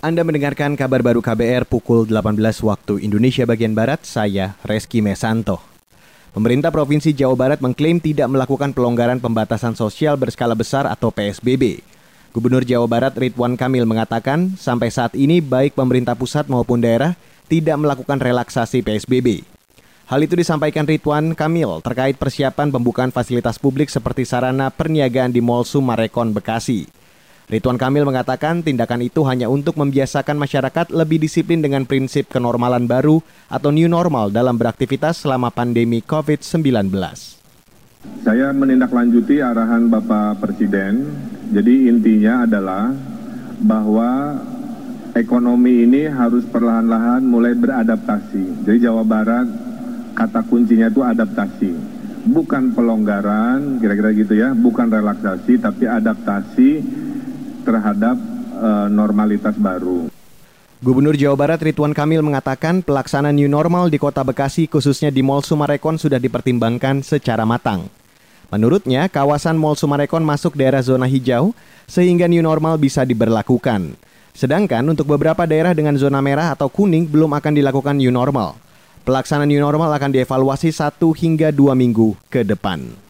Anda mendengarkan kabar baru KBR pukul 18 waktu Indonesia bagian Barat, saya Reski Mesanto. Pemerintah Provinsi Jawa Barat mengklaim tidak melakukan pelonggaran pembatasan sosial berskala besar atau PSBB. Gubernur Jawa Barat Ridwan Kamil mengatakan, sampai saat ini baik pemerintah pusat maupun daerah tidak melakukan relaksasi PSBB. Hal itu disampaikan Ridwan Kamil terkait persiapan pembukaan fasilitas publik seperti sarana perniagaan di Mall Sumarekon Bekasi. Ridwan Kamil mengatakan tindakan itu hanya untuk membiasakan masyarakat lebih disiplin dengan prinsip kenormalan baru atau new normal dalam beraktivitas selama pandemi COVID-19. Saya menindaklanjuti arahan Bapak Presiden. Jadi intinya adalah bahwa ekonomi ini harus perlahan-lahan mulai beradaptasi. Jadi Jawa Barat kata kuncinya itu adaptasi. Bukan pelonggaran, kira-kira gitu ya, bukan relaksasi, tapi adaptasi terhadap uh, normalitas baru. Gubernur Jawa Barat Ridwan Kamil mengatakan pelaksanaan new normal di Kota Bekasi khususnya di Mall Sumarekon sudah dipertimbangkan secara matang. Menurutnya, kawasan Mall Sumarekon masuk daerah zona hijau sehingga new normal bisa diberlakukan. Sedangkan untuk beberapa daerah dengan zona merah atau kuning belum akan dilakukan new normal. Pelaksanaan new normal akan dievaluasi satu hingga dua minggu ke depan.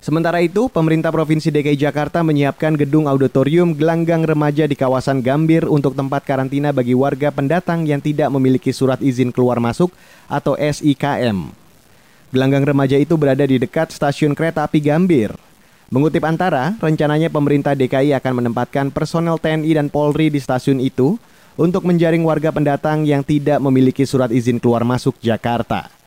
Sementara itu, pemerintah Provinsi DKI Jakarta menyiapkan gedung auditorium gelanggang remaja di kawasan Gambir untuk tempat karantina bagi warga pendatang yang tidak memiliki surat izin keluar masuk atau SIKM. Gelanggang remaja itu berada di dekat stasiun kereta api Gambir. Mengutip Antara, rencananya pemerintah DKI akan menempatkan personel TNI dan Polri di stasiun itu untuk menjaring warga pendatang yang tidak memiliki surat izin keluar masuk Jakarta.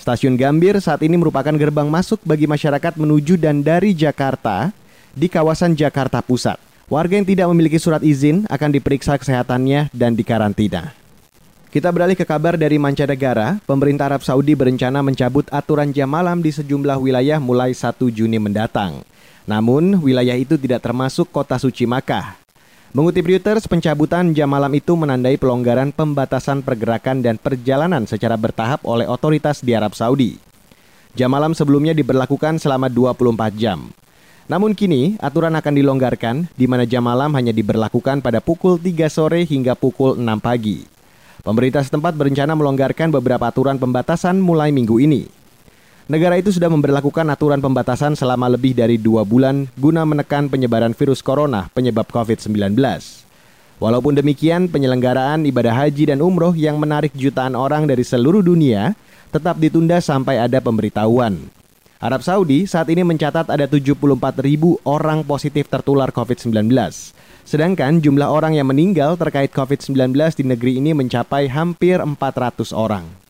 Stasiun Gambir saat ini merupakan gerbang masuk bagi masyarakat menuju dan dari Jakarta di kawasan Jakarta Pusat. Warga yang tidak memiliki surat izin akan diperiksa kesehatannya dan dikarantina. Kita beralih ke kabar dari mancanegara. Pemerintah Arab Saudi berencana mencabut aturan jam malam di sejumlah wilayah mulai 1 Juni mendatang. Namun, wilayah itu tidak termasuk kota suci Makkah. Mengutip Reuters, pencabutan jam malam itu menandai pelonggaran pembatasan pergerakan dan perjalanan secara bertahap oleh otoritas di Arab Saudi. Jam malam sebelumnya diberlakukan selama 24 jam. Namun kini, aturan akan dilonggarkan di mana jam malam hanya diberlakukan pada pukul 3 sore hingga pukul 6 pagi. Pemerintah setempat berencana melonggarkan beberapa aturan pembatasan mulai minggu ini. Negara itu sudah memperlakukan aturan pembatasan selama lebih dari dua bulan guna menekan penyebaran virus corona penyebab COVID-19. Walaupun demikian, penyelenggaraan ibadah haji dan umroh yang menarik jutaan orang dari seluruh dunia tetap ditunda sampai ada pemberitahuan. Arab Saudi saat ini mencatat ada 74 ribu orang positif tertular COVID-19. Sedangkan jumlah orang yang meninggal terkait COVID-19 di negeri ini mencapai hampir 400 orang.